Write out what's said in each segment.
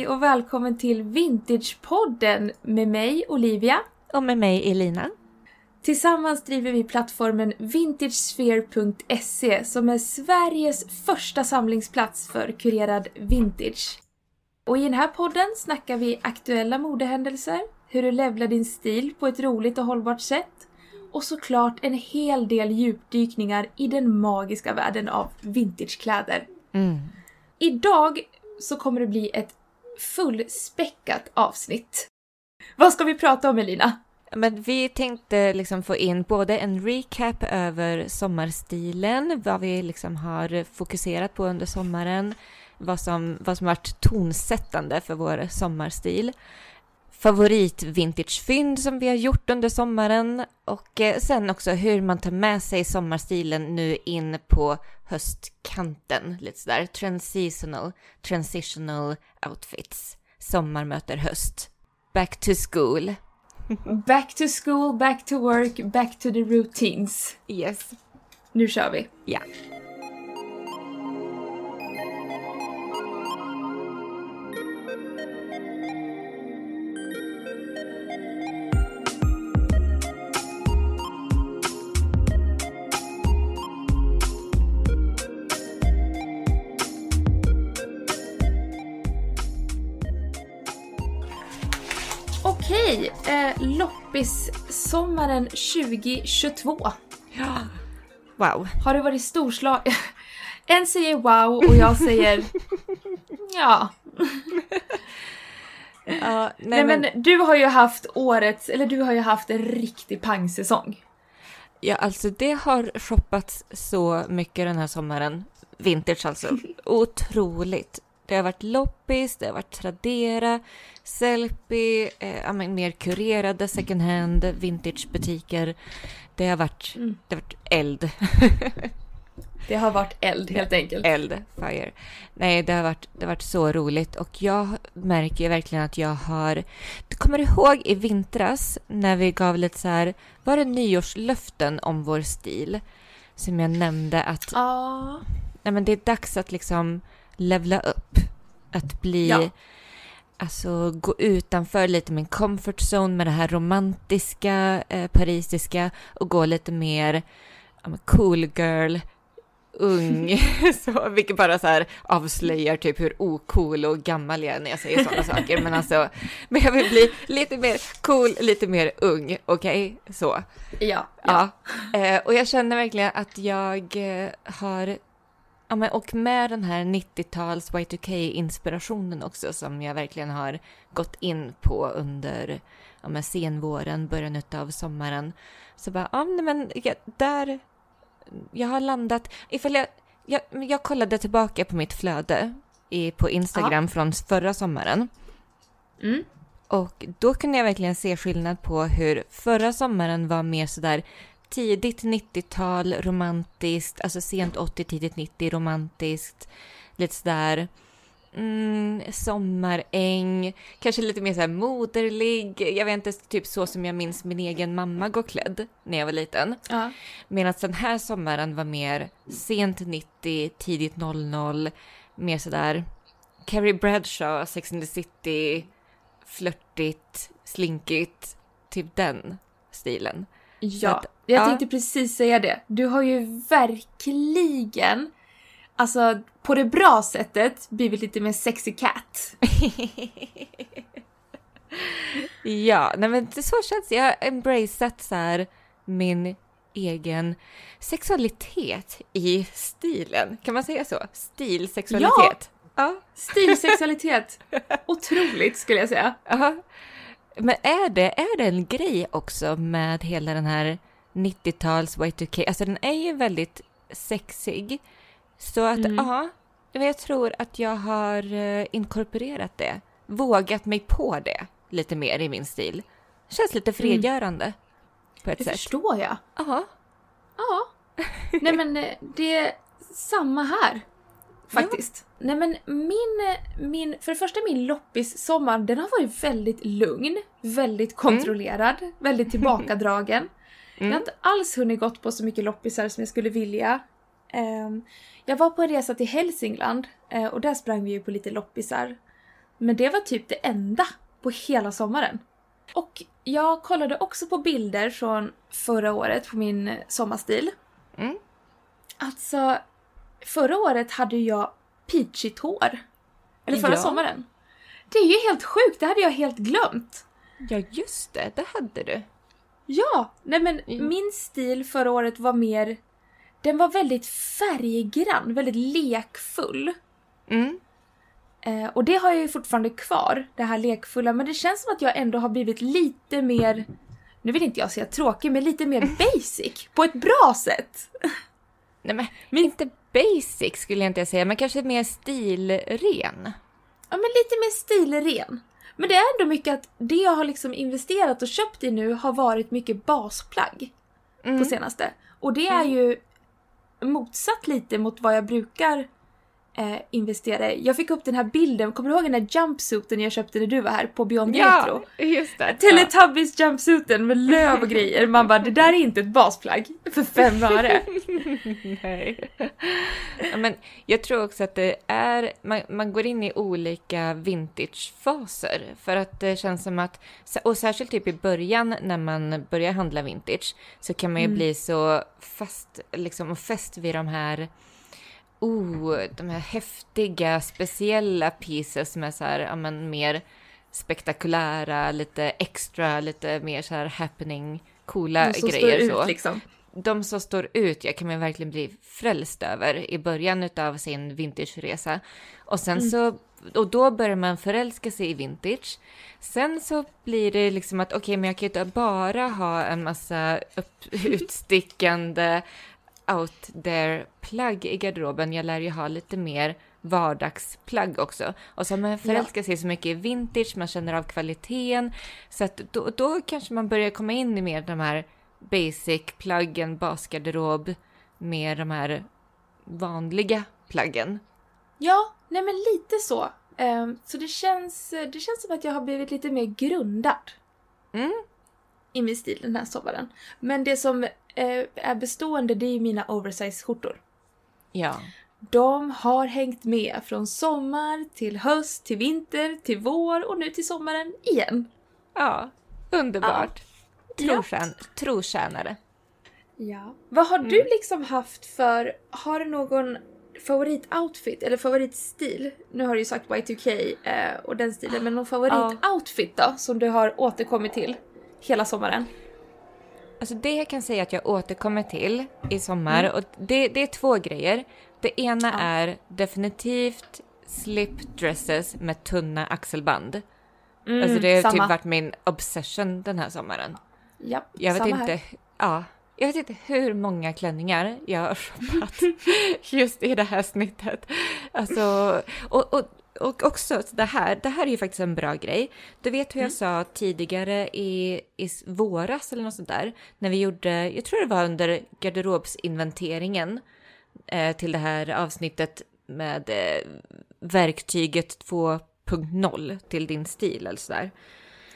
Hej och välkommen till Vintagepodden med mig Olivia. Och med mig Elina. Tillsammans driver vi plattformen vintagesphere.se som är Sveriges första samlingsplats för kurerad vintage. Och i den här podden snackar vi aktuella modehändelser, hur du levlar din stil på ett roligt och hållbart sätt och såklart en hel del djupdykningar i den magiska världen av vintagekläder. Mm. Idag så kommer det bli ett fullspäckat avsnitt. Vad ska vi prata om Elina? Men vi tänkte liksom få in både en recap över sommarstilen, vad vi liksom har fokuserat på under sommaren, vad som, vad som varit tonsättande för vår sommarstil, favorit-vintagefynd som vi har gjort under sommaren och eh, sen också hur man tar med sig sommarstilen nu in på höstkanten. Lite sådär transitional, transitional outfits. Sommar möter höst. Back to school. Back to school, back to work, back to the routines. Yes. Nu kör vi. Ja. Okej, eh, loppis-sommaren 2022. Ja. Wow. Har det varit storslag... En säger wow och jag säger ja. Ja, nej, Nej, men, men du har ju haft årets, eller du har ju haft en riktig pangsäsong. ja, alltså det har shoppats så mycket den här sommaren. Vintage alltså. Otroligt. Det har varit loppis, det har varit Tradera, Sellpy, eh, mer kurerade second hand, vintagebutiker. Det har varit, Mm. det har varit eld. Det har varit eld helt enkelt. eld, fire. Nej, det har, varit, det har varit så roligt och jag märker verkligen att jag har... Du kommer ihåg i vintras när vi gav lite så här, var det nyårslöften om vår stil? Som jag nämnde att Ja. nej, men det är dags att liksom levla upp. Att bli... Ja. Alltså gå utanför lite min comfort zone med det här romantiska, eh, parisiska och gå lite mer ja, cool girl, ung, så, vilket bara så här avslöjar typ hur ocool och gammal jag är när jag säger sådana saker. Men alltså, men jag vill bli lite mer cool, lite mer ung, okej? Så. Ja. Ja. Eh, och jag känner verkligen att jag eh, har, ja, men, och med den här 90-tals Y2K-inspirationen också som jag verkligen har gått in på under ja, men, senvåren, början av sommaren. Så bara, ja men jag, där, jag har landat, ifall jag, jag, jag kollade tillbaka på mitt flöde i, på Instagram från förra sommaren. Mm. Och då kunde jag verkligen se skillnad på hur förra sommaren var mer sådär tidigt 90-tal romantiskt, alltså sent 80, tidigt 90 romantiskt, lite sådär mm, sommaräng, kanske lite mer såhär moderlig, jag vet inte, typ så som jag minns min egen mamma gå klädd när jag var liten. Ja. Medan den här sommaren var mer sent 90, tidigt 00, mer sådär Carrie Bradshaw, Sex and the City, flörtigt, slinkigt, typ den stilen. Så Ja, jag ja. tänkte precis säga det. Du har ju verkligen, alltså på det bra sättet, blivit lite mer sexy cat. ja, nej men så känns det. Jag har embraceat så här min egen sexualitet i stilen. Kan man säga så? Stilsexualitet. Ja. Stilsexualitet. Otroligt skulle jag säga. Ja. Men är det, är det en grej också med hela den här 90-tals Y2K? Alltså den är ju väldigt sexig. Så att Mm. ja, jag tror att jag har eh, inkorporerat det. Vågat mig på det lite mer i min stil. Känns lite frigörande på ett Det sätt. förstår jag. Ja. Ja. Nej men eh, det är samma här. Faktiskt. Nej men min, eh, min, för det första min loppis-sommar, den har varit väldigt lugn, väldigt kontrollerad, väldigt tillbakadragen. Jag har Mm. inte alls hunnit gått på så mycket loppisar som jag skulle vilja. Ehm, jag var på en resa till Hälsingland eh, och där sprang vi ju på lite loppisar. Men det var typ det enda på hela sommaren. Och jag kollade också på bilder från förra året på min sommarstil. Mm. Alltså, förra året hade jag peachigt hår. Eller förra Ja. sommaren. Det är ju helt sjukt, det hade jag helt glömt. Ja, just det. Det hade du. Ja, nej men Mm. min stil förra året var mer... Den var väldigt färggrann, väldigt lekfull. Mm. Eh, och det har jag ju fortfarande kvar, det här lekfulla, men det känns som att jag ändå har blivit lite mer... Nu vill inte jag säga tråkig, men lite mer basic. på ett bra sätt. Nej, men inte basic skulle jag inte säga, men kanske mer stilren. Ja, men lite mer stilren. Men det är ändå mycket att det jag har liksom investerat och köpt i nu har varit mycket basplagg Mm. på senaste. Och det är ju motsatt lite mot vad jag brukar eh, investera i. Jag fick upp den här bilden, kommer du ihåg den här jumpsuiten jag köpte när du var här på Beyond Retro? Ja, just det. Teletubbies jumpsuiten med löv och grejer. Man bara, det där är inte ett basplagg för fem öre. Nej. Ja, men jag tror också att det är, man, man går in i olika vintagefaser. För att det känns som att, och särskilt typ i början när man börjar handla vintage, så kan man ju bli så fast, liksom, fäst vid de här Oh, de här häftiga, speciella pieces som är så här, ja men mer spektakulära, lite extra, lite mer så här happening, coola De som grejer står så ut liksom. de som står ut, jag kan man verkligen bli frälst över i början av sin vintageresa. Och sen så, och då börjar man förälska sig i vintage. Sen så blir det liksom att okej, men jag kan ju inte bara ha en massa upp, utstickande out there plagg i garderoben. Jag lär ju ha lite mer vardagsplagg också. Och så har man förälskat sig så mycket i vintage, man känner av kvaliteten. Så att då, då kanske man börjar komma in i mer de här basic-plaggen, basgarderob, med de här vanliga plaggen. Ja, nej men lite så. Ehm, så det känns, det känns som att jag har blivit lite mer grundad Mm. i min stil den här sommaren. Men det som är bestående det är mina oversize skjortor. Ja. De har hängt med från sommar till höst, till vinter, till vår och nu till sommaren igen. Ja, underbart. Ja. Trotjän- Trotjänare. Ja. Vad har du liksom haft för, har du någon favoritoutfit eller favoritstil? Nu har du ju sagt Y2K eh, och den stilen, men någon favoritoutfit då som du har återkommit till hela sommaren? Alltså det jag kan säga att jag återkommer till i sommar, och det, det är två grejer. Det ena Ja. är definitivt slip dresses med tunna axelband. Mm, alltså det har samma. typ varit min obsession den här sommaren. Japp, Jag vet inte, Här. ja, jag vet inte hur många klänningar jag har shoppat just i det här snittet. Alltså, och, och, och också det här, det här är ju faktiskt en bra grej. Du vet hur jag sa tidigare i, i våras eller något sånt där, när vi gjorde, jag tror det var under garderobsinventeringen eh, till det här avsnittet med eh, verktyget 2.0 till din stil eller sådär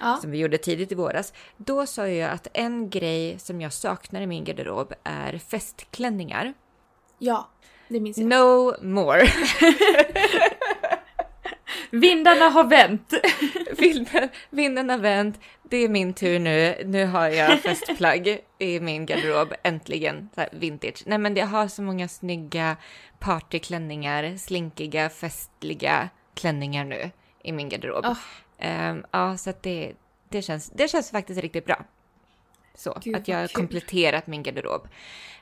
Ja. som vi gjorde tidigt i våras. Då sa jag att en grej som jag saknar i min garderob är festklänningar. ja, det minns jag. No more. Vindarna har vänt! Vinden, har vänt. Det är min tur nu. Nu har jag festplagg i min garderob. Äntligen. Vintage. Nej men jag har så många snygga partyklänningar. Slinkiga, festliga klänningar nu i min garderob. Ah. Ehm, ja, så att det, det, känns, det känns faktiskt riktigt bra. Så, Gud, att jag har kompletterat min garderob.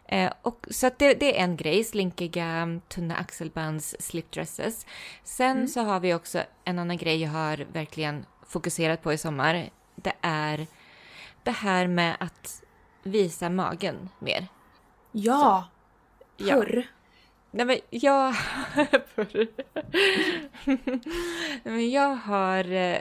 Eh, och, så att det, det är en grej, slinkiga tunna axelbands slipdresses. Sen Mm. så har vi också en annan grej jag har verkligen fokuserat på i sommar. Det är det här med att visa magen mer. Ja! Ja. Förr. Nej men jag... Men jag har eh,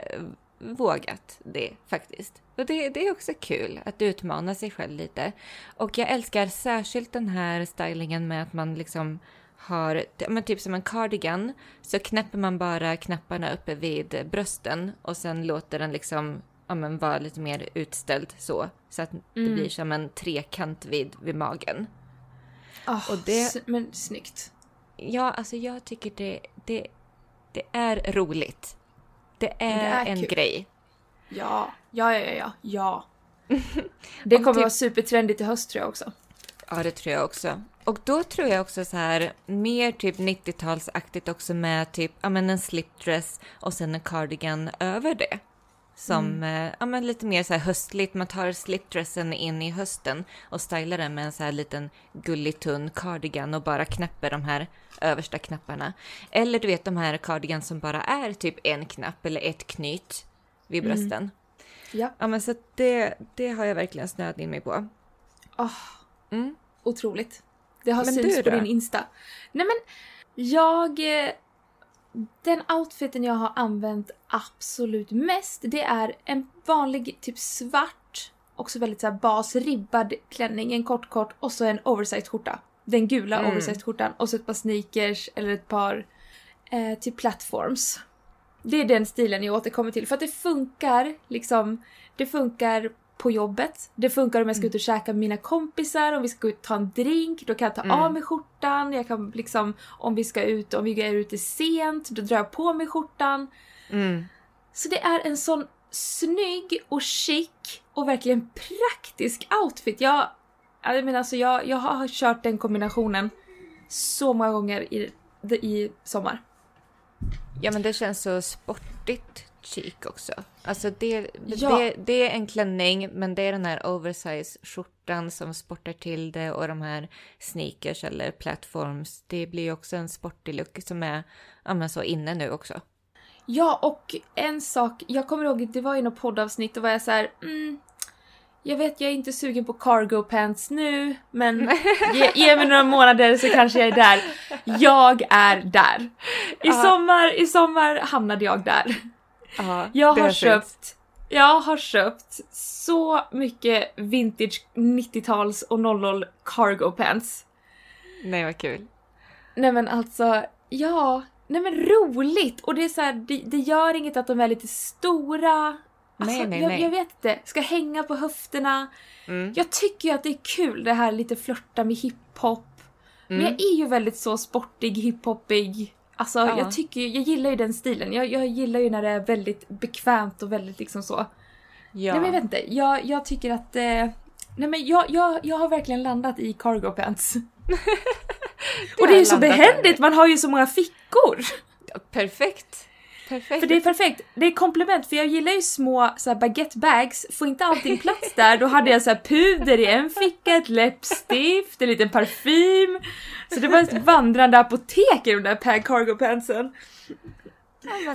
vågat det faktiskt. Och det, det är också kul att utmana sig själv lite. Och jag älskar särskilt den här stylingen med att man liksom har, men typ som en cardigan, så knäpper man bara knapparna uppe vid brösten och sen låter den liksom ja, men vara lite mer utställd så. Så att det Mm. blir som en trekant vid, vid magen. Oh, Och det- Men snyggt. Ja, alltså jag tycker det, det, det är roligt. Det är, det är en kul. grej. Ja, ja, ja, ja, ja. Det Om kommer vara supertrendigt i höst tror jag också. Ja, det tror jag också. Och då tror jag också så här, mer typ 90-talsaktigt också med typ, ja men en slipdress och sen en cardigan över det. Som, eh, ja men lite mer så här höstligt, man tar slipdressen in i hösten och stylar den med en så här liten gullig tunn cardigan och bara knäpper de här översta knapparna. Eller du vet de här cardigan som bara är typ en knapp eller ett knyt vid brösten. Ja. Ja men så det, det har jag verkligen snöat in mig på. Oh, Mm. otroligt. Det har Men synts du på din Insta. Nej men, jag... Den outfiten jag har använt absolut mest, det är en vanlig typ svart, också väldigt så här basribbad klänning, en kort kort och så en oversized skjorta. Den gula Mm. oversized skjortan och så ett par sneakers eller ett par eh, till platforms. Det är den stilen jag återkommer till för att det funkar liksom. Det funkar på jobbet. Det funkar om jag ska ut och käka med mina kompisar, om vi ska ut och ta en drink, då kan jag ta Mm. av mig skjortan. Jag kan liksom, om vi ska ut, om vi är ute sent, då drar jag på mig skjortan. Mm. Så det är en sån snygg och chic och verkligen praktisk outfit. Jag, jag menar alltså jag, jag har kört den kombinationen så många gånger i, i sommar. Ja men det känns så sportigt chic också. Alltså det, Ja. det, det är en klänning men det är den här oversize skjortan som sportar till det och de här sneakers eller platforms. Det blir ju också en sportig look som är ja, men så inne nu också. Ja, och en sak, jag kommer ihåg, det var i något poddavsnitt, då var jag så här, mm, jag vet jag är inte sugen på cargo pants nu, men ge, ge mig några månader så kanske jag är där. Jag är där. I sommar, i sommar hamnade jag där. Ja, Jag har köpt, jag har köpt så mycket vintage 90-tals och 00 cargo pants. Nej vad kul. Nej men alltså, ja. Nej men roligt! Och det är så här, det, det gör inget att de är lite stora. Alltså, Nej, nej, jag, nej. jag vet inte. Ska hänga på höfterna. Mm. Jag tycker ju att det är kul det här lite flörta med hiphop. Men Mm. jag är ju väldigt så sportig, hiphopig. Alltså Ja. jag tycker jag gillar ju den stilen. Jag, jag gillar ju när det är väldigt bekvämt och väldigt liksom så. Ja. Nej men jag vet inte, jag, jag tycker att... Eh, nej men jag, jag, jag har verkligen landat i cargo pants. och det är ju så behändigt, man har ju så många fickor! Ja, Perfekt. Perfekt. För det är perfekt, det är komplement för jag gillar ju små så här, baguette bags, får inte allting plats där då hade jag så här, puder i en ficka, ett läppstift, en liten parfym. Så det var ett vandrande apotek i de där pag cargo pantsen.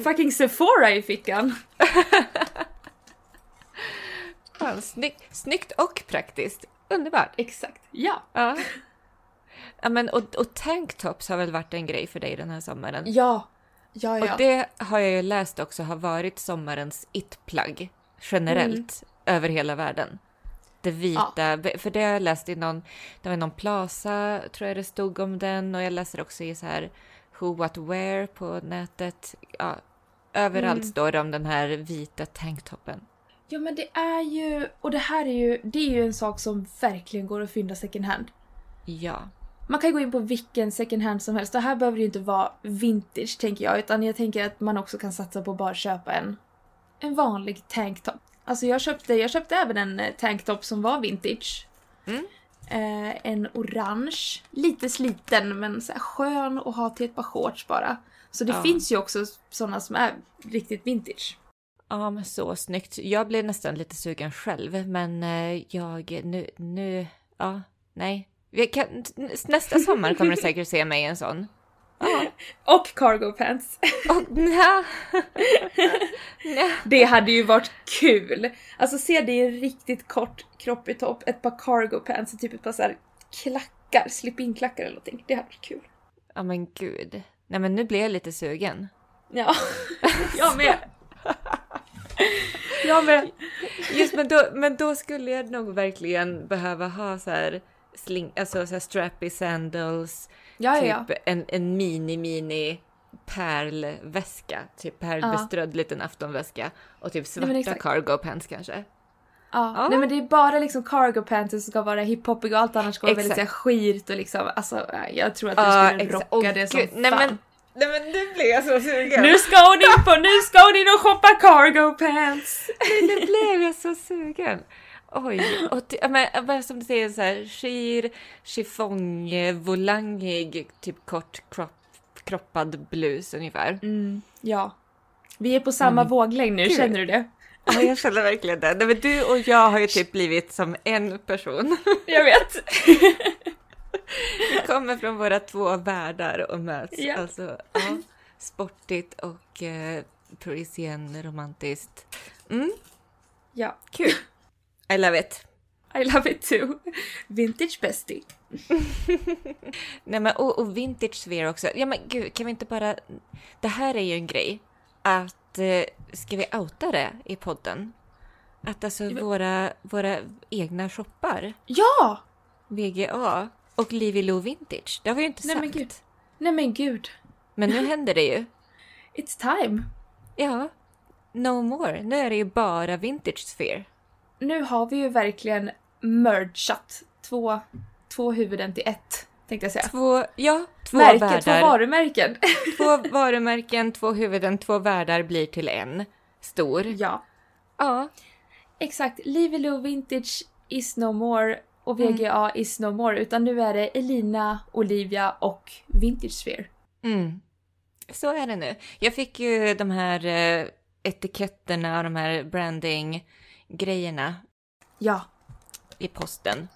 Fucking Sephora i fickan. Fan, snyggt, snyggt och praktiskt. Underbart. Exakt, ja. Ja. ja men, och, och tanktops har väl varit en grej för dig den här sommaren? Ja. Ja, ja. Och det har jag ju läst också har varit sommarens it-plagg generellt över hela världen. Det vita, för det har jag läst i någon, det var någon Plaza tror jag det stod om den och jag läser också i så här Who What Wear på nätet. Ja, överallt Mm. står det om den här vita tanktoppen. Ja men det är ju, och det här är ju, det är ju en sak som verkligen går att fynda second hand. Ja. Man kan gå in på vilken second hand som helst och här behöver det ju inte vara vintage tänker jag utan jag tänker att man också kan satsa på att bara köpa en, en vanlig tanktop. Alltså jag köpte, jag köpte även en eh, tanktop som var vintage. Mm. Eh, en orange, lite sliten men så skön att ha till ett par shorts bara. Så det Ja. finns ju också sådana som är riktigt vintage. Ja, men så snyggt. Jag blev nästan lite sugen själv, men eh, jag nu, nu, ja, nej. Kan, nästa sommar kommer du säkert se mig i en sån. Ja. Och cargo pants. Och, nja. Nja. Det hade ju varit kul! Alltså se det i en riktigt kort kroppig topp, ett par cargo pants och typ ett par så här klackar, slip-in-klackar eller någonting. Det hade varit kul. Ja, men gud. Nej, men nu blir jag lite sugen. Ja, jag med. Jag med. Just, men då, men då skulle jag nog verkligen behöva ha så här, sling, alltså så här strappy sandals, Ja, ja, ja. typ en, en mini, mini pärlväska, typ pärlbeströdd liten aftonväska och typ svarta exakt. cargo pants kanske. ja. Ja. Nej men det är bara liksom cargo pants som ska vara hiphopiga och allt annat ska vara väldigt så skirt och liksom, alltså jag tror att du Ja, skulle exakt. rocka Åh, det som gud. Nej, fan. men- Nej men nu blir jag så sugen. Nu ska hon in på, nu ska hon in och shoppa cargo pants! Nu blev jag så sugen. Oj, och ty, men, som du säger så här, skir, chiffong, volangig, typ kort kropp, kroppad blus ungefär. Mm, ja. Vi är på samma Mm. våglängd nu, Gud. känner du det? Ja, jag känner verkligen det. Nej, men du och jag har ju typ blivit som en person. Jag vet. Vi kommer från våra två världar och möts. Ja. Alltså, ja, sportigt och eh, parisien romantiskt. Mm, Ja, kul. I love it. I love it too. Vintage bestie. Nej men och, och vintage sphere också. Ja men gud, kan vi inte bara... Det här är ju en grej. Att, eh, ska vi outa det i podden? Att alltså men- våra, våra egna shoppar, Ja! VGA och Livy Lou Vintage, det har vi ju inte Nej, sagt. men gud. Nej men gud. Men nu händer det ju. It's time. Ja, no more. Nu är det ju bara vintage sphere. Nu har vi ju verkligen mergat två, två huvuden till ett, tänkte jag säga. Två, ja, två Märken, två världar. varumärken. två varumärken, två huvuden, två världar blir till en. Stor. ja, Ja. exakt. Livy Lou Vintage is no more och Mm. VGA is no more. Utan nu är det Elina, Olivia och Vintage Sphere. Mm. Så är det nu. Jag fick ju de här eh, etiketterna och de här branding-grejerna Ja, i posten.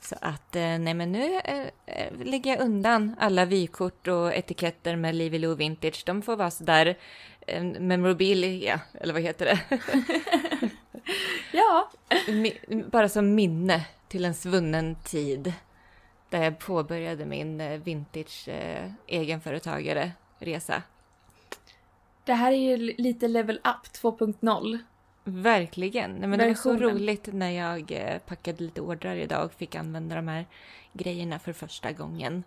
Så att, eh, nej men nu eh, lägger jag undan alla vykort och etiketter med Livy Lou Vintage. De får vara sådär eh, memorabilia, eller vad heter det? ja. Bara som minne till en svunnen tid. Där jag påbörjade min vintage eh, egenföretagare resa. Det här är ju lite level up 2.0. Verkligen. Nej, men det var så roligt när jag eh, packade lite ordrar idag och fick använda de här grejerna för första gången.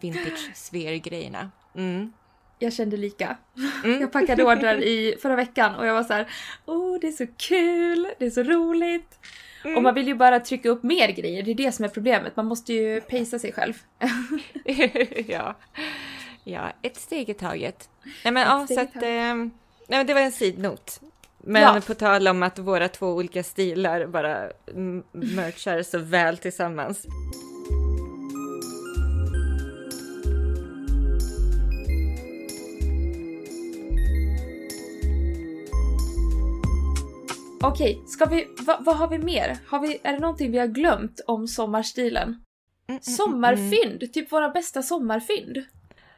Vintage sphere-grejerna. Mm. Jag kände lika. Mm. Jag packade ordrar i förra veckan och jag var så här: oh det är så kul, det är så roligt. Mm. Och man vill ju bara trycka upp mer grejer, det är det som är problemet. Man måste ju pacea sig själv. ja. ja, ett steg i taget. Nej men ja, så att... Eh, nej men det var en sidnot. Men Ja. på tal om att våra två olika stilar bara merchar så väl tillsammans. Okej, ska vi, va, vad har vi mer? Har vi, är det någonting vi har glömt om sommarstilen? Mm, mm, mm, mm. Sommarfynd, typ våra bästa sommarfynd.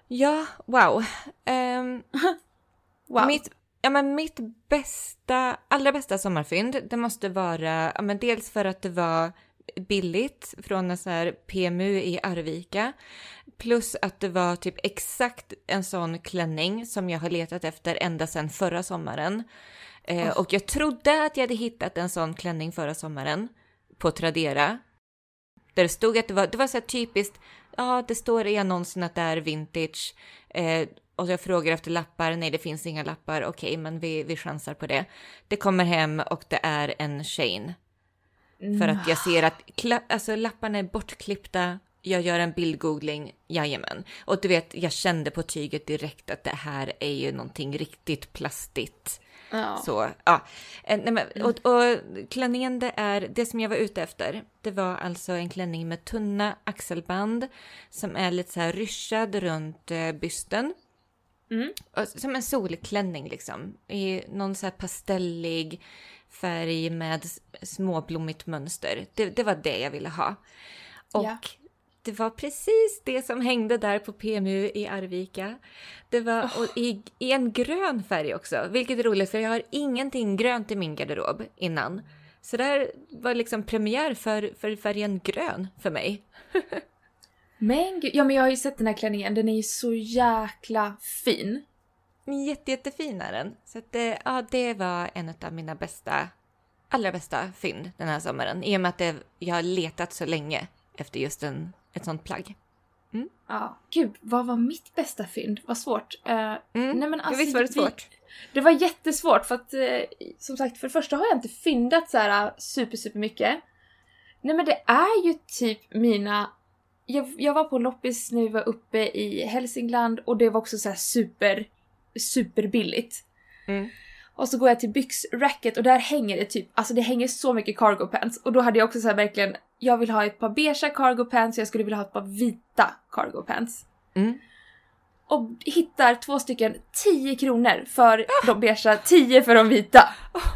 Ja, wow. Ehm, Wow. Mitt, ja, men mitt bästa, allra bästa sommarfynd, det måste vara, ja, men dels för att det var billigt från en sån här PMU i Arvika. Plus att det var typ exakt en sån klänning som jag har letat efter ända sedan förra sommaren. Eh, Oh. Och jag trodde att jag hade hittat en sån klänning förra sommaren på Tradera. Där det stod att det var, det var så här typiskt, ja det står i annonsen att det är vintage. Eh, och jag frågar efter lappar, nej det finns inga lappar, okej men vi, vi chansar på det. Det kommer hem och det är en Shane. För att jag ser att alltså, lapparna är bortklippta, jag gör en bildgoogling, jajamän. Och du vet, jag kände på tyget direkt att det här är ju någonting riktigt plastigt. Ja. Så, ja. Eh, Nej, men, och, och klänningen, det är det som jag var ute efter. Det var alltså en klänning med tunna axelband som är lite så här ryschad runt eh, bysten. Mm. Som en solklänning liksom. I någon så här pastellig färg med småblommigt mönster. Det, det var det jag ville ha. Och Ja. det var precis det som hängde där på PMU i Arvika. Det var och i, i en grön färg också, vilket är roligt för jag har ingenting grönt i min garderob innan. Så det här var liksom premiär för, för färgen grön för mig. Men gud, ja men jag har ju sett den här klänningen, den är ju så jäkla fin. Jätte, jättefin är den. Så att, det- ja, det var en av mina bästa, allra bästa fynd den här sommaren. I och med att det, jag har letat så länge efter just en, ett sånt plagg. Ja. Gud, vad var mitt bästa fynd? Vad svårt. Eh, Mm. nej men alltså, Visst var det svårt? Det var jättesvårt för att eh, som sagt för det första har jag inte fyndat så här super super mycket. Nej men det är ju typ mina jag, jag var på loppis när vi var uppe i Hälsingland och det var också så här super, superbilligt. Mm. Och så går jag till byxracket och där hänger det typ, alltså det hänger så mycket cargo pants. Och då hade jag också så här verkligen, jag vill ha ett par beigea cargo pants och jag skulle vilja ha ett par vita cargo pants. Mm. Och hittar två stycken 10 kronor för de beigea, 10 för de vita.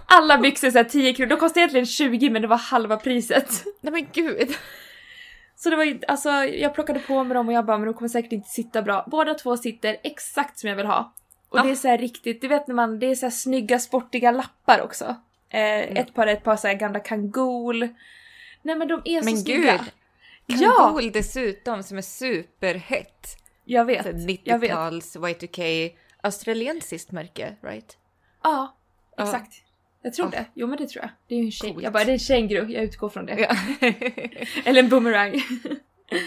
Alla byxor så här 10 kronor, de kostade egentligen 20 men det var halva priset. Nej men gud. Så det var ju, alltså jag plockade på mig dem och jag bara men de kommer säkert inte sitta bra. Båda två sitter exakt som jag vill ha. Och det är så riktigt, du vet när man, det är så här snygga sportiga lappar också. Eh, Ett par ett par så gamla Kangol. Nej men de är så Men snygga. gud. Ja! Kangol dessutom som är superhett. Jag vet, Så jag vet. 90-tals Y2K australiensiskt märke, right? Ja, Ja. Jag tror Ja. det. Jo men det tror jag. Det är ju en. Coolt. Jag bara, det är en känguru, jag utgår från det. Ja. Eller en boomerang.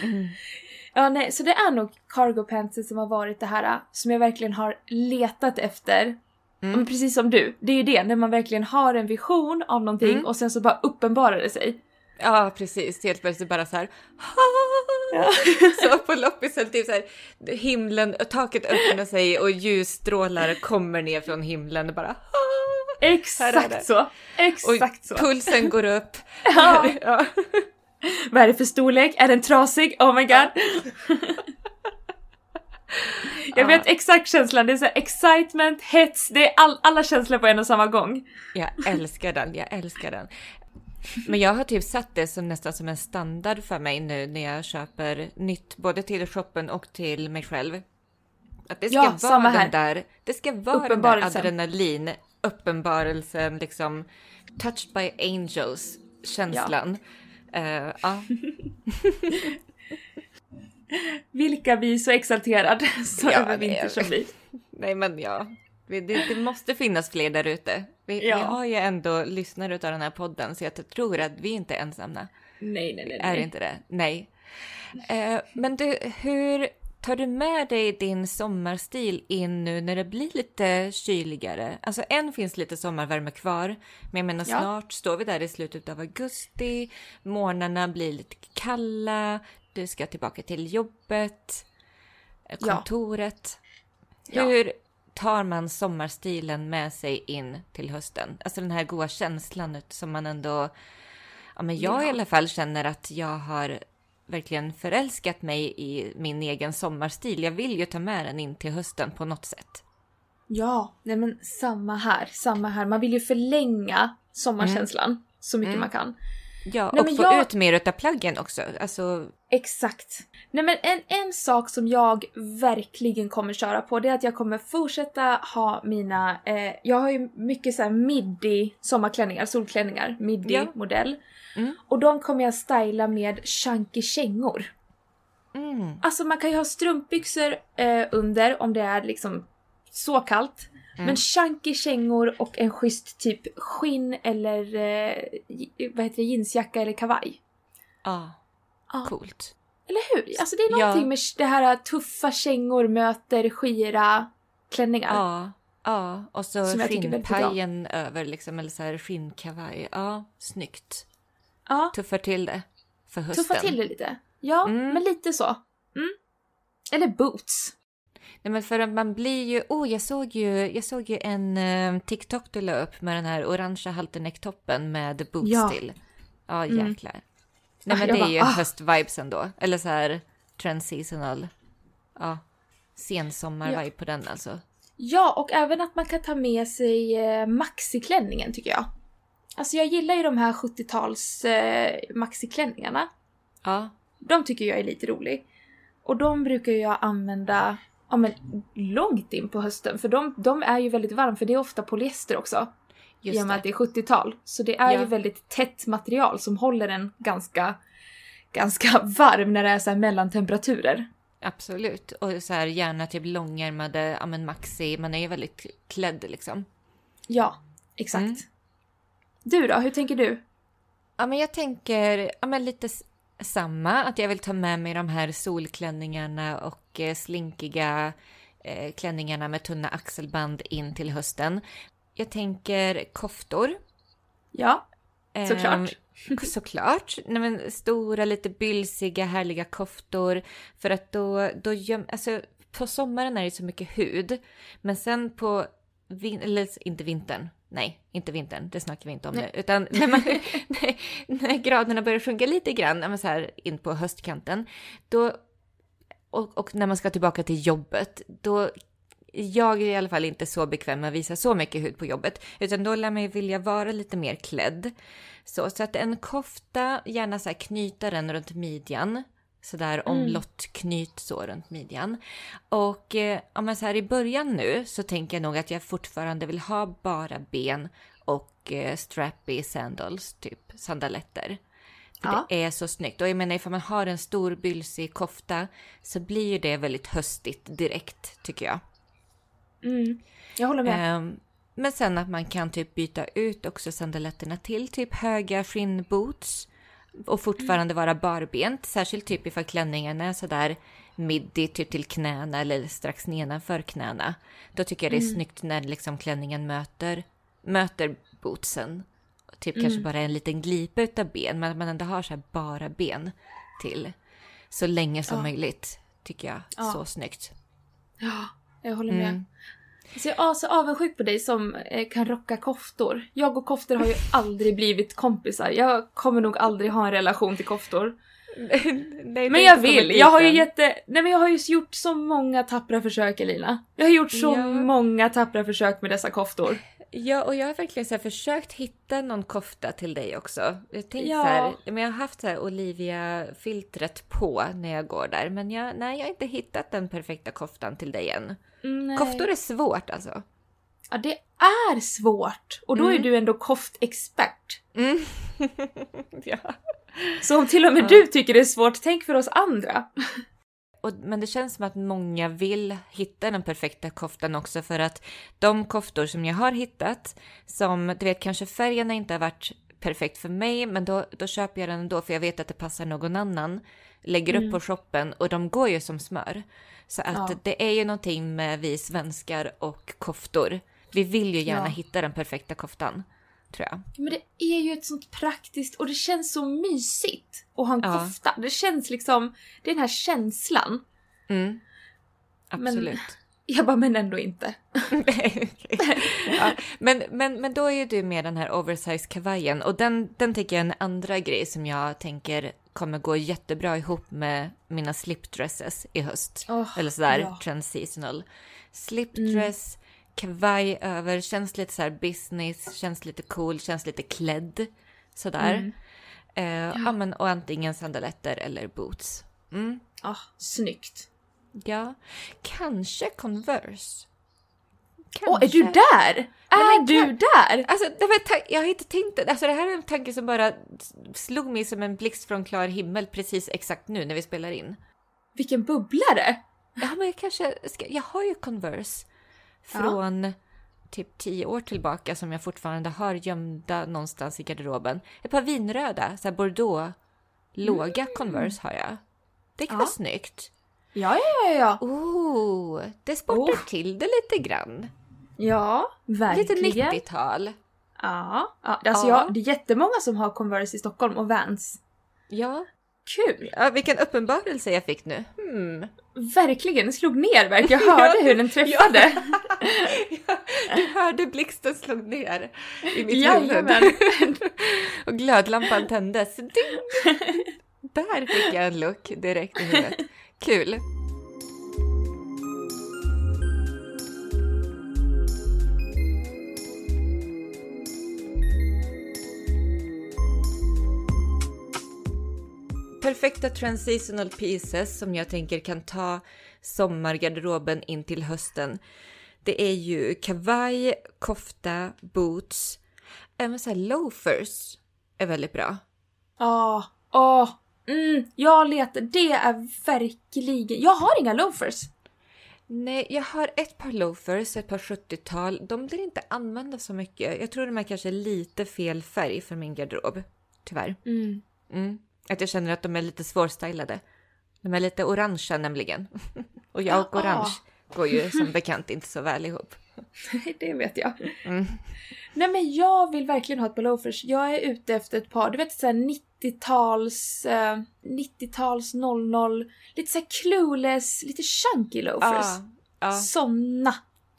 Mm. ja nej, så det är nog cargo pantsen som har varit det här äh, som jag verkligen har letat efter. Mm. Men precis som du, det är ju det när man verkligen har en vision av någonting Mm. och sen så bara uppenbarar det sig. ja, precis. Helt plötsligt bara så här. Ja. Så på loppisen, typ så här, himlen, taket öppnar sig och ljusstrålar kommer ner från himlen och bara Exakt så! Exakt så! pulsen går upp. Ja. Ja. Vad är det för storlek? Är den trasig? Oh my god! Jag Ja. vet exakt känslan, det är så här excitement, hets, det är all, alla känslor på en och samma gång. Jag älskar den, jag älskar den. Men jag har typ satt det som nästan som en standard för mig nu när jag köper nytt, både till shoppen och till mig själv. Att det ska Ja, vara den här. där, det ska vara den där adrenalin, uppenbarelsen, liksom touched by angels känslan. Ja. Vilka blir så exalterad så Ja, över vinter som blir. Nej men ja, Vi- det, det måste finnas fler där ute. Vi, Ja. vi har ju ändå lyssnare av den här podden så jag tror att vi inte är ensamma. Nej, nej, nej. Är nej. inte det? Nej. Eh, men du, hur tar du med dig din sommarstil in nu när det blir lite kyligare? Alltså än finns lite sommarvärme kvar, men jag menar Ja. snart står vi där i slutet av augusti, morgnarna blir lite kalla, du ska tillbaka till jobbet, eh, kontoret. Ja. Hur tar man sommarstilen med sig in till hösten? Alltså den här goda känslan som man ändå Ja, men jag i Ja. alla fall känner att jag har verkligen förälskat mig i min egen sommarstil. Jag vill ju ta med den in till hösten på något sätt. Ja, nej men samma här, samma här. Man vill ju förlänga sommarkänslan så mycket Mm. man kan. Ja, Nej, och få jag- ut mer utav plaggen också. Alltså, Exakt. Nej men en, en sak som jag verkligen kommer köra på det är att jag kommer fortsätta ha mina, eh, jag har ju mycket så här midi sommarklänningar, solklänningar, Ja. midi-modell. Mm. Och de kommer jag styla med chunky kängor. mm, Alltså man kan ju ha strumpbyxor eh, under om det är liksom så kallt. Mm. Men chunky kängor och en schysst typ skinn eller eh, vad heter det, jeansjacka eller kavaj. ja, Ja. coolt. Eller hur? Alltså det är Ja. någonting med det här tuffa kängor möter skira klänningar. Ja, ja. Och så skinnpajen över liksom, eller så här skinnkavaj. Ja, snyggt. Ja, Tuffar till det för hösten. tuffa till det lite. Ja, Mm. men lite så. Mm. Eller boots. Nej men för man blir ju, oh jag såg ju, jag såg ju en eh, TikTok du la upp med den här orangea halternecktoppen med boots Ja. till. Ja Mm. jäklar. Nej Ah, men jag det är bara, ju ah. höstvibes ändå. Eller så här trendseasonal. Ja. Sensommar-vibe Ja. på den alltså. Ja, och även att man kan ta med sig eh, maxiklänningen tycker jag. Alltså jag gillar ju de här 70-tals eh, maxiklänningarna. Ja. De tycker jag är lite rolig. Och de brukar jag använda ja, men, långt in på hösten för de, de är ju väldigt varma för det är ofta polyester också. I Just och med det. att det är 70-tal. Så det är Ja. ju väldigt tätt material som håller en ganska, ganska varm när det är så här mellantemperaturer. Absolut. Och så här gärna typ långärmade, ja men maxi, man är ju väldigt klädd liksom. Ja, exakt. Mm. Du då, hur tänker du? Ja, men jag tänker ja, men lite samma, att jag vill ta med mig de här solklänningarna och eh, slinkiga eh, klänningarna med tunna axelband in till hösten. Jag tänker koftor. Ja, Ehm, Såklart. Såklart. Nej, men stora, lite bylsiga, härliga koftor. För att då, då göm, alltså, på sommaren är det så mycket hud. Men sen på, vin, eller inte vintern, nej, inte vintern, det snackar vi inte om Nej. nu. Utan när, man, när, när graderna börjar sjunka lite grann, men så här in på höstkanten, då, och, och när man ska tillbaka till jobbet, då jag är i alla fall inte så bekväm med att visa så mycket hud på jobbet, utan då lär man ju vilja vara lite mer klädd. Så, så att en kofta, gärna så här knyta den runt midjan. Sådär Mm. omlottknyt så runt midjan. Och eh, om man så här i början nu så tänker jag nog att jag fortfarande vill ha bara ben och eh, strappy sandals, typ sandaletter. Ja. det är så snyggt. Och jag menar ifall man har en stor bylsig kofta så blir ju det väldigt höstigt direkt tycker jag. Mm. Jag håller med. Ehm, men sen att man kan typ byta ut också sandaletterna till typ höga skinnboots och fortfarande vara barbent. Särskilt typ ifall klänningen är sådär midi typ till knäna eller strax nedanför knäna. Då tycker jag det är snyggt när liksom klänningen möter, möter bootsen. Typ kanske bara en liten glipa utav ben, men att man ändå har så här bara ben till. Så länge som Ja. möjligt, tycker jag. Ja. Så snyggt. Ja, jag håller med. Mm. Så jag är så avundsjuk på dig som eh, kan rocka koftor. Jag och koftor har ju aldrig blivit kompisar. Jag kommer nog aldrig ha en relation till koftor. Nej, Men jag vill! Jag har ju jätte... Nej men jag har ju gjort så många tappra försök Elina. Jag har gjort så Ja. många tappra försök med dessa koftor. Ja, och jag har verkligen så försökt hitta någon kofta till dig också. Jag tänkte Ja. så här, men jag har haft så här Olivia-filtret på när jag går där, men jag, nej, jag har inte hittat den perfekta koftan till dig än. Nej. Koftor är svårt alltså. Ja, det är svårt. Och då är Mm. du ändå koftexpert. Mm. ja. Så om till och med Ja. du tycker det är svårt, tänk för oss andra. Och, men det känns som att många vill hitta den perfekta koftan också för att de koftor som jag har hittat, som du vet kanske färgerna inte har varit perfekt för mig, men då, då köper jag den ändå för jag vet att det passar någon annan. Lägger upp på shoppen och de går ju som smör. Så att Ja. det är ju någonting med vi svenskar och koftor. Vi vill ju gärna Ja. hitta den perfekta koftan, tror jag. Men det är ju ett sånt praktiskt och det känns så mysigt att ha en Ja. kofta. Det känns liksom, det är den här känslan. Mm. Men- Absolut. Jag bara, men ändå inte. ja, men, men, men då är ju du med den här oversize kavajen och den, den tycker jag är en andra grej som jag tänker kommer gå jättebra ihop med mina slipdresses i höst. Åh, Eller sådär ja. transitional. Slipdress, kavaj över, känns lite så business, känns lite cool, känns lite klädd. Sådär. Mm. Eh, ja. men, och antingen sandaletter eller boots. Mm. Ah, snyggt. Ja, kanske Converse. Åh, är du där? Nej, är men du kan- där? Alltså, det var ta- jag har inte tänkt. Alltså, det här är en tanke som bara slog mig som en blixt från klar himmel precis exakt nu när vi spelar in. Vilken bubblare! Ja, men jag kanske ska, Jag har ju Converse Ja. från typ tio år tillbaka som jag fortfarande har gömda någonstans i garderoben. Ett par vinröda, så bordeaux, låga Converse har jag. Det kan Mm. Ja. vara snyggt. Ja, ja, ja, ja. Oh, det sportar Oh. till det lite grann. Ja, Lite verkligen. 90-tal. Ja, ja. Alltså Ja. Jag, det är jättemånga som har Converse i Stockholm och Vans. Ja. Kul! ja, vilken uppenbarelse jag fick nu. Hmm. Verkligen, den slog ner verkligen. Jag hörde hur den träffade. Ja, du hörde blixten slog ner i mitt Jajamän. huvud. Och glödlampan tändes. Ding! Där fick jag en look direkt i huvudet. Kul! Perfekta transitional pieces som jag tänker kan ta sommargarderoben in till hösten. Det är ju kavaj, kofta, boots, även så loafers är väldigt bra. Ja, åh. Mm, jag letar. Det är verkligen... Jag har inga loafers. Nej, jag har ett par loafers, ett par 70-tal. De blir inte använda så mycket. Jag tror de är kanske lite fel färg för min garderob. Tyvärr. Mm. Mm. Att jag känner att de är lite svårstylade. De är lite orangea nämligen. Och jag och Ah. orange går ju som bekant inte så väl ihop. det vet jag. Mm. Nej men jag vill verkligen ha ett par loafers. Jag är ute efter ett par, du vet såhär 90-tals, eh, 90-tals 00, lite såhär clueless, lite chunky loafers. Ja, ja. Såna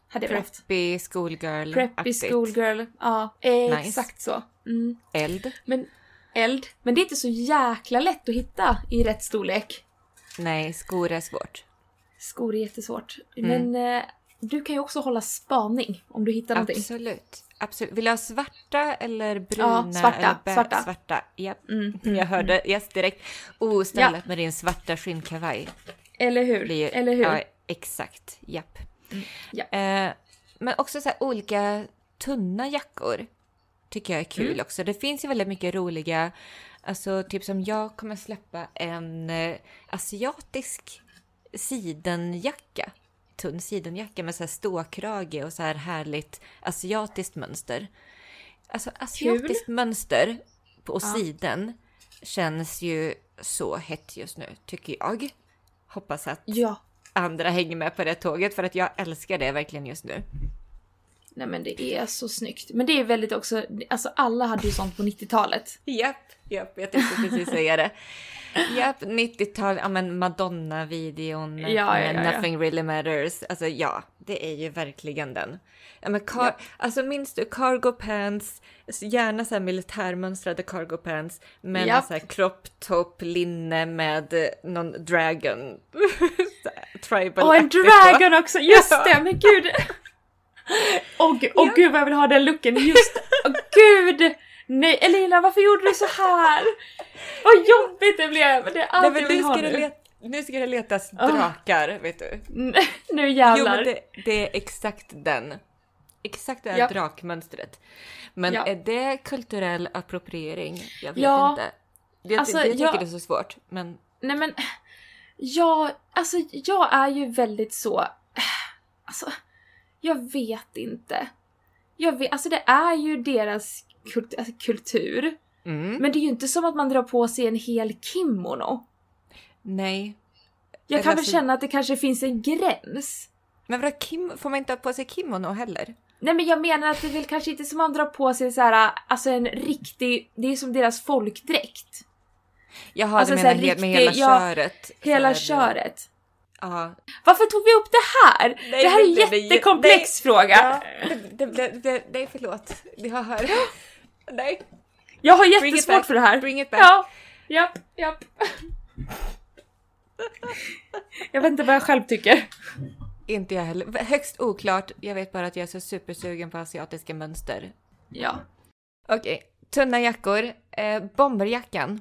hade jag velat. Preppy schoolgirl Preppy schoolgirl. Ja, exakt så. Mm. Eld? Men eld. Men det är inte så jäkla lätt att hitta i rätt storlek. Nej, skor är svårt. Skor är jättesvårt. Mm. Men eh, du kan ju också hålla spaning om du hittar någonting. Absolut. Absolut. Vill du ha svarta eller bruna? Ja, svarta, Eller svarta. svarta. Japp. Mm. Jag hörde yes direkt. Oh, stället med din svarta skinnkavaj. Eller hur? blir Eller hur? Ja, exakt. Japp. ja. Eh, men också så olika tunna jackor tycker jag är kul Mm. också. Det finns ju väldigt mycket roliga, alltså typ som jag kommer släppa en eh, asiatisk sidenjacka. Tunn sidenjacka med så här ståkrage och så här härligt asiatiskt mönster. Alltså asiatiskt mönster på Ja. siden känns ju så hett just nu, tycker jag. Hoppas att Ja. andra hänger med på det tåget för att jag älskar det verkligen just nu. Nej men det är så snyggt. Men det är väldigt också, alltså alla hade ju sånt på 90-talet. Japp, japp, jag tänkte precis säga det. Japp, 90-tal, ja men Madonna-videon, Ja, ja, ja. Nothing really matters. Alltså ja, det är ju verkligen den. Ja, men car-. Alltså minns du cargo pants, gärna så här militärmönstrade cargo pants, men Japp. så här crop top, linne med eh, någon dragon. Tribal Och en aktigt på. dragon också, just det! Men gud! Åh gud, åh, gud vad jag vill ha den looken, just Åh gud! Nej Elina varför gjorde du så här? Vad jobbigt det blev! Det är allt Nej, jag vill ha ska, det nu. nu ska det letas Ah. drakar, vet du. nu Jo, jävlar! men det, det är exakt den. Exakt det här Japp. drakmönstret. Men Ja. är det kulturell appropriering? Jag vet Ja. inte. Jag, Alltså, det, jag tycker jag- det är så svårt. Men Nej men, jag, alltså jag är ju väldigt så, alltså, jag vet inte. Jag vet, alltså det är ju deras kult, alltså, kultur. mm, Men det är ju inte som att man drar på sig en hel kimono. nej. Jag Eller kan väl alltså- känna att det kanske finns en gräns. Men vadå, kim, får man inte ha på sig kimono heller? Nej men jag menar att det är väl kanske inte som att man drar på sig så här, alltså en riktig, det är som deras folkdräkt. Jaha, Alltså, du menar här med riktig- hela ja, köret? Hela köret. Ja. Varför tog vi upp det här? Nej, det här är en jättekomplex nej. fråga. Ja, det, det, det, nej, förlåt. Jag hör. Nej, Jag har jättesvårt för det här. bring it back. Ja, japp, japp. Jag vet inte vad jag själv tycker. Inte jag heller. Högst oklart. Jag vet bara att jag är så supersugen på asiatiska mönster. Ja. Okej, tunna jackor. Eh, bomberjackan.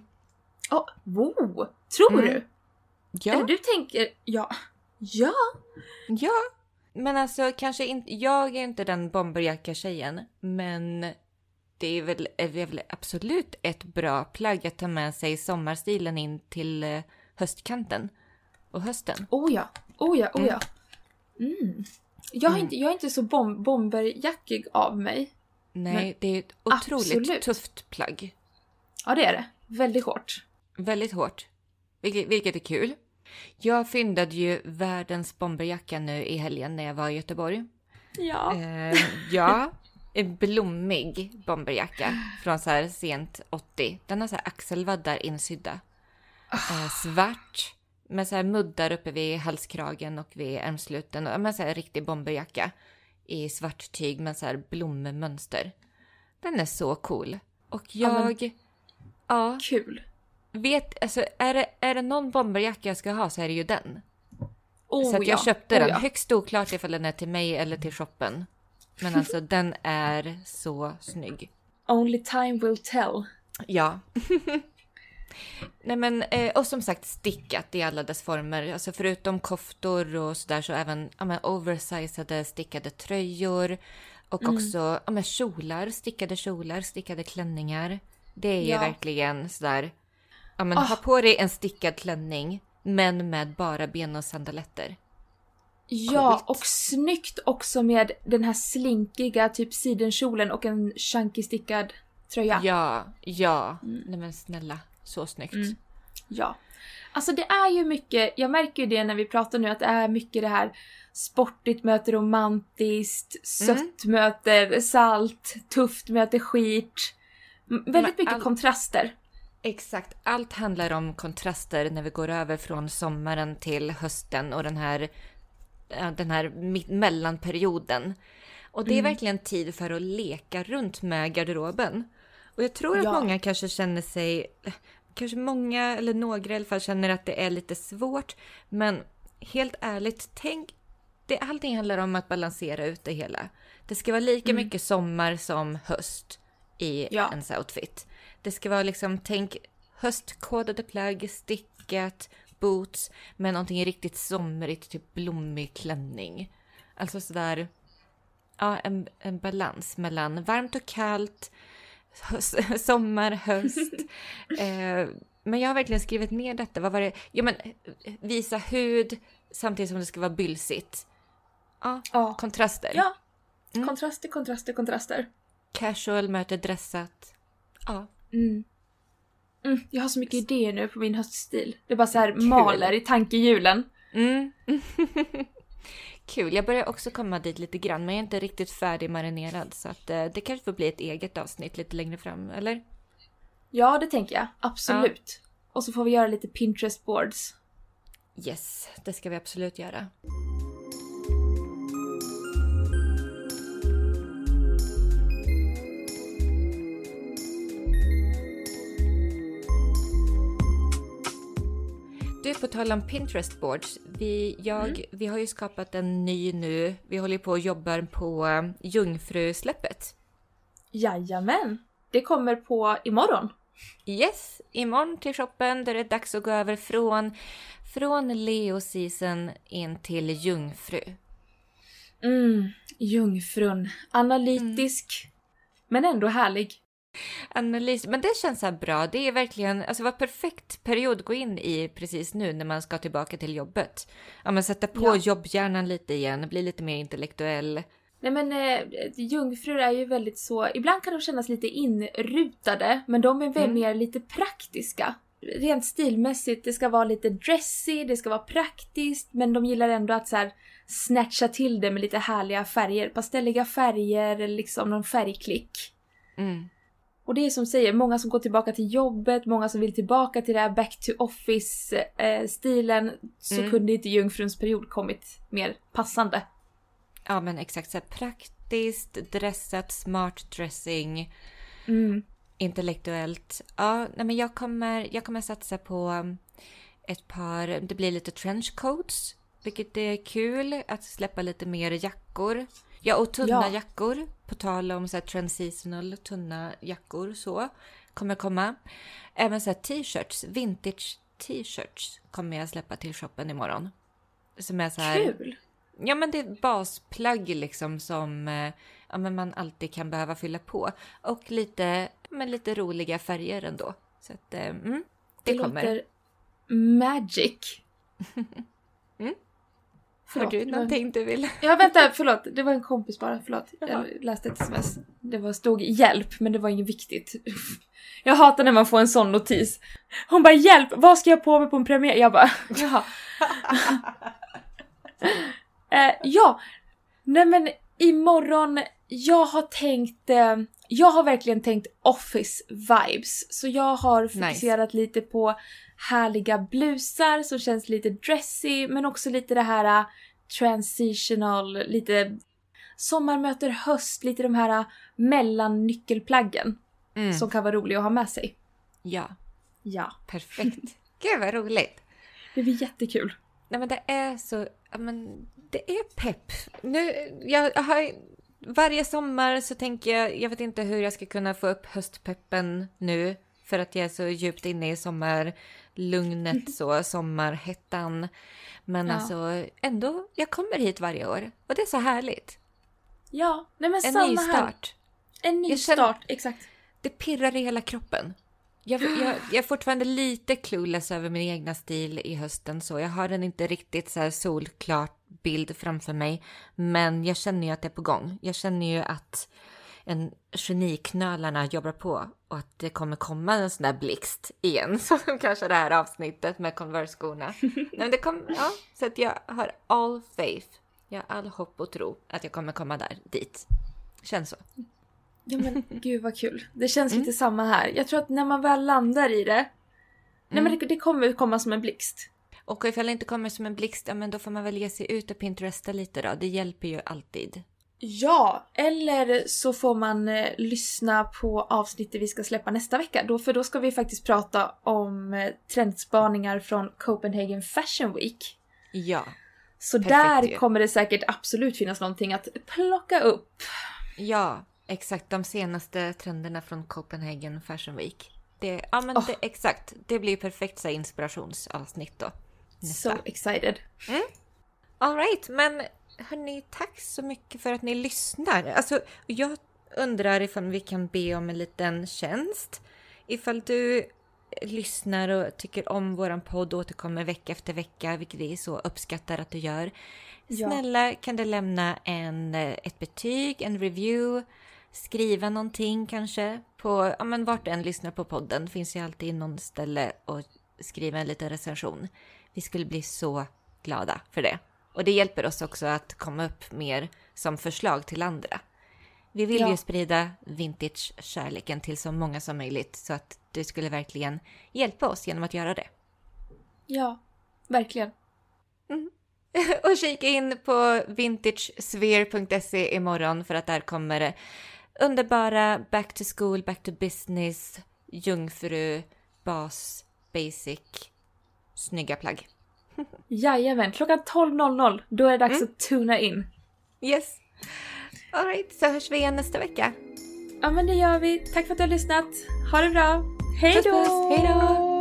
Oh, wow. Tror Mm. du? Ja. Eller du tänker, ja. Ja. Ja. Men alltså kanske inte, jag är inte den bomberjacka-tjejen. Men det är väl, är väl absolut ett bra plagg att ta med sig sommarstilen in till eh, höstkanten. Och hösten. Oh ja. Oh ja, oh Mm. ja. Mm. Jag, är inte, jag är inte så bom bomberjackig av mig. Nej, det är ett otroligt absolut. tufft plagg. Ja, det är det. Väldigt hårt. Väldigt hårt. Vilket, vilket är kul. Jag fyndade ju världens bomberjacka nu i helgen när jag var i Göteborg. Ja. Eh, ja, en blommig bomberjacka från så här sent 80. Den har så här axelvaddar insydda. Eh, svart med så här muddar uppe vid halskragen och vid ärmsluten. Och men så här riktig bomberjacka i svart tyg med så här blommönster. Den är så cool. Och Ja, men- jag... Ja, Kul. Vet, alltså är det, är det någon bomberjacka jag ska ha så är det ju den. Oh, så att jag ja. köpte oh, den. Ja. Högst oklart ifall den är till mig eller till shoppen. Men alltså den är så snygg. Only time will tell. Ja. Nej men, eh, och som sagt stickat i alla dess former. Alltså förutom koftor och sådär så även ja, men, oversizade stickade tröjor. Och Mm. också ja, men, kjolar, stickade kjolar, stickade klänningar. Det är ju Ja. verkligen sådär. Ja men Ah. ha på dig en stickad klänning men med bara ben och sandaletter. Ja, Coolt. och snyggt också med den här slinkiga typ sidenkjolen och en chunky stickad tröja. Ja, ja. Mm. Nej men snälla, så snyggt. Mm. Ja. Alltså det är ju mycket, jag märker ju det när vi pratar nu att det är mycket det här sportigt möter romantiskt, sött möter salt, tufft möter skit. Väldigt mycket all- kontraster. Exakt, allt handlar om kontraster när vi går över från sommaren till hösten och den här, den här mellanperioden. Och det är verkligen tid för att leka runt med garderoben. Och jag tror att Ja. många kanske känner sig, kanske många eller några i alla fall känner att det är lite svårt. Men helt ärligt, tänk, det, allting handlar om att balansera ut det hela. Det ska vara lika mycket sommar som höst i Ja. ens outfit. Det ska vara liksom, tänk höstkodade plagg, stickat, boots med någonting riktigt somrigt, typ blommig klänning. Alltså sådär, ja en, en balans mellan varmt och kallt, höst, sommar, höst. eh, men jag har verkligen skrivit ner detta. Vad var det? Ja men visa hud samtidigt som det ska vara bylsigt. Ja, Ja. kontraster. Ja. Mm. Kontraster, kontraster, kontraster. Casual möter dressat. Ja. Mm. Mm, jag har så mycket idéer nu på min höststil. Det bara så här maler i tankehjulen. Mm. Kul. Jag börjar också komma dit lite grann, men jag är inte riktigt färdig marinerad så att eh, det kanske får bli ett eget avsnitt lite längre fram, eller? Ja, det tänker jag. Absolut. Och så får vi göra lite Pinterest boards. Yes, det ska vi absolut göra. På tal om Pinterest boards. Vi, jag, vi har ju skapat en ny nu. Vi håller på och jobbar på eh, Jungfrusläppet. Jajamän! Det kommer på imorgon. Yes, imorgon till shoppen där det är dags att gå över från, från Leo season in till Jungfru. Mm, jungfrun. Analytisk. Men ändå härlig. Analys, men det känns så bra. Det är verkligen, alltså vad perfekt period att gå in i precis nu när man ska tillbaka till jobbet. Ja men sätta på Ja. jobbhjärnan lite igen, bli lite mer intellektuell. Nej men eh, jungfrur är ju väldigt så, ibland kan de kännas lite inrutade men de är väl Mm. mer lite praktiska. Rent stilmässigt, det ska vara lite dressy, det ska vara praktiskt men de gillar ändå att så här snatcha till det med lite härliga färger. Pastelliga färger eller liksom någon färgklick. Mm. Och det är som säger, många som går tillbaka till jobbet, många som vill tillbaka till det här back to office-stilen. så Mm. kunde inte jungfruns period kommit mer passande. Ja men exakt så här praktiskt, dressat, smart dressing. Mm. intellektuellt. Ja, nej men jag kommer, jag kommer satsa på um, ett par, det blir lite trenchcoats, vilket är kul att släppa lite mer jackor. Ja, och tunna Ja. jackor, på tal om så här transitional tunna jackor så, kommer komma. Även så här t-shirts, vintage t-shirts kommer jag släppa till shoppen imorgon. Som är så här, Kul! Ja men det är basplagg liksom som eh, ja, men man alltid kan behöva fylla på. Och lite, men lite roliga färger ändå. Så att eh, mm, det, Det, kommer. låter magic. Mm. Har Förlåt, du det var- någonting du vill? Ja vänta, förlåt. Det var en kompis bara, förlåt. Jaha. Jag läste ett sms. Det var, stod hjälp, men det var inget viktigt. Jag hatar när man får en sån notis. Hon bara hjälp, vad ska jag på mig på en premiär? Jag bara jaha. eh, ja, nej men imorgon, jag har tänkt, eh, jag har verkligen tänkt office vibes. Så jag har fokuserat lite på härliga blusar som känns lite dressy men också lite det här uh, transitional, lite sommar möter höst, lite de här uh, mellannyckelplaggen Mm. som kan vara roliga att ha med sig. Ja, Ja, perfekt. Gud vad roligt. det blir jättekul. Nej men det är så, men det är pepp. Nu, jag har, varje sommar så tänker jag, jag vet inte hur jag ska kunna få upp höstpeppen nu. För att jag är så djupt inne i sommarlugnet så, sommarhettan. Men Ja. alltså ändå, jag kommer hit varje år. Och det är så härligt. Ja, nej men En samma ny här. start. En ny Jag känner- start, exakt. Det pirrar i hela kroppen. Jag, jag, jag är fortfarande lite clueless över min egna stil i hösten så jag har en inte riktigt så här solklart bild framför mig. Men jag känner ju att det är på gång. Jag känner ju att en geniknölarna jobbar på och att det kommer komma en sån där blixt igen. Som kanske det här avsnittet med Converse-skorna. Men det kom, ja, så att jag har all faith Jag har all hopp och tro att jag kommer komma där, dit. Känns så. Ja men gud vad kul. Det känns lite samma här. Jag tror att när man väl landar i det, nej men det, det kommer komma som en blixt. Och ifall det inte kommer som en blixt, ja men då får man väl ge sig ut och pinteresta lite då. Det hjälper ju alltid. Ja, eller så får man eh, lyssna på avsnittet vi ska släppa nästa vecka. Då, för då ska vi faktiskt prata om eh, trendspaningar från Copenhagen Fashion Week. Ja. Så där ju. kommer det säkert absolut finnas någonting att plocka upp. Ja, exakt. De senaste trenderna från Copenhagen Fashion Week. Det, ja men Åh. det, exakt. Det blir perfekt så inspirationsavsnitt då. So excited. Alright, men hörni, tack så mycket för att ni lyssnar. Alltså, jag undrar ifall vi kan be om en liten tjänst. Ifall du lyssnar och tycker om våran podd och återkommer vecka efter vecka, vilket vi så uppskattar att du gör. Ja. Snälla kan du lämna en, eh, ett betyg, en review, skriva någonting kanske på, ja men vart du än lyssnar på podden finns ju alltid någon ställe att skriva en liten recension. Vi skulle bli så glada för det. Och det hjälper oss också att komma upp mer som förslag till andra. Vi vill Ja. ju sprida vintage-kärleken till så många som möjligt så att du skulle verkligen hjälpa oss genom att göra det. Ja, verkligen. och kika in på vintagesphere.se imorgon för att där kommer underbara back to school, back to business, jungfru, bas, basic, snygga plagg. Jajamän, klockan 12.00 då är det dags att tuna in. Yes! Alright, så hörs vi igen nästa vecka. Ja men det gör vi. Tack för att du har lyssnat. Ha det bra. Hej då! Hej då!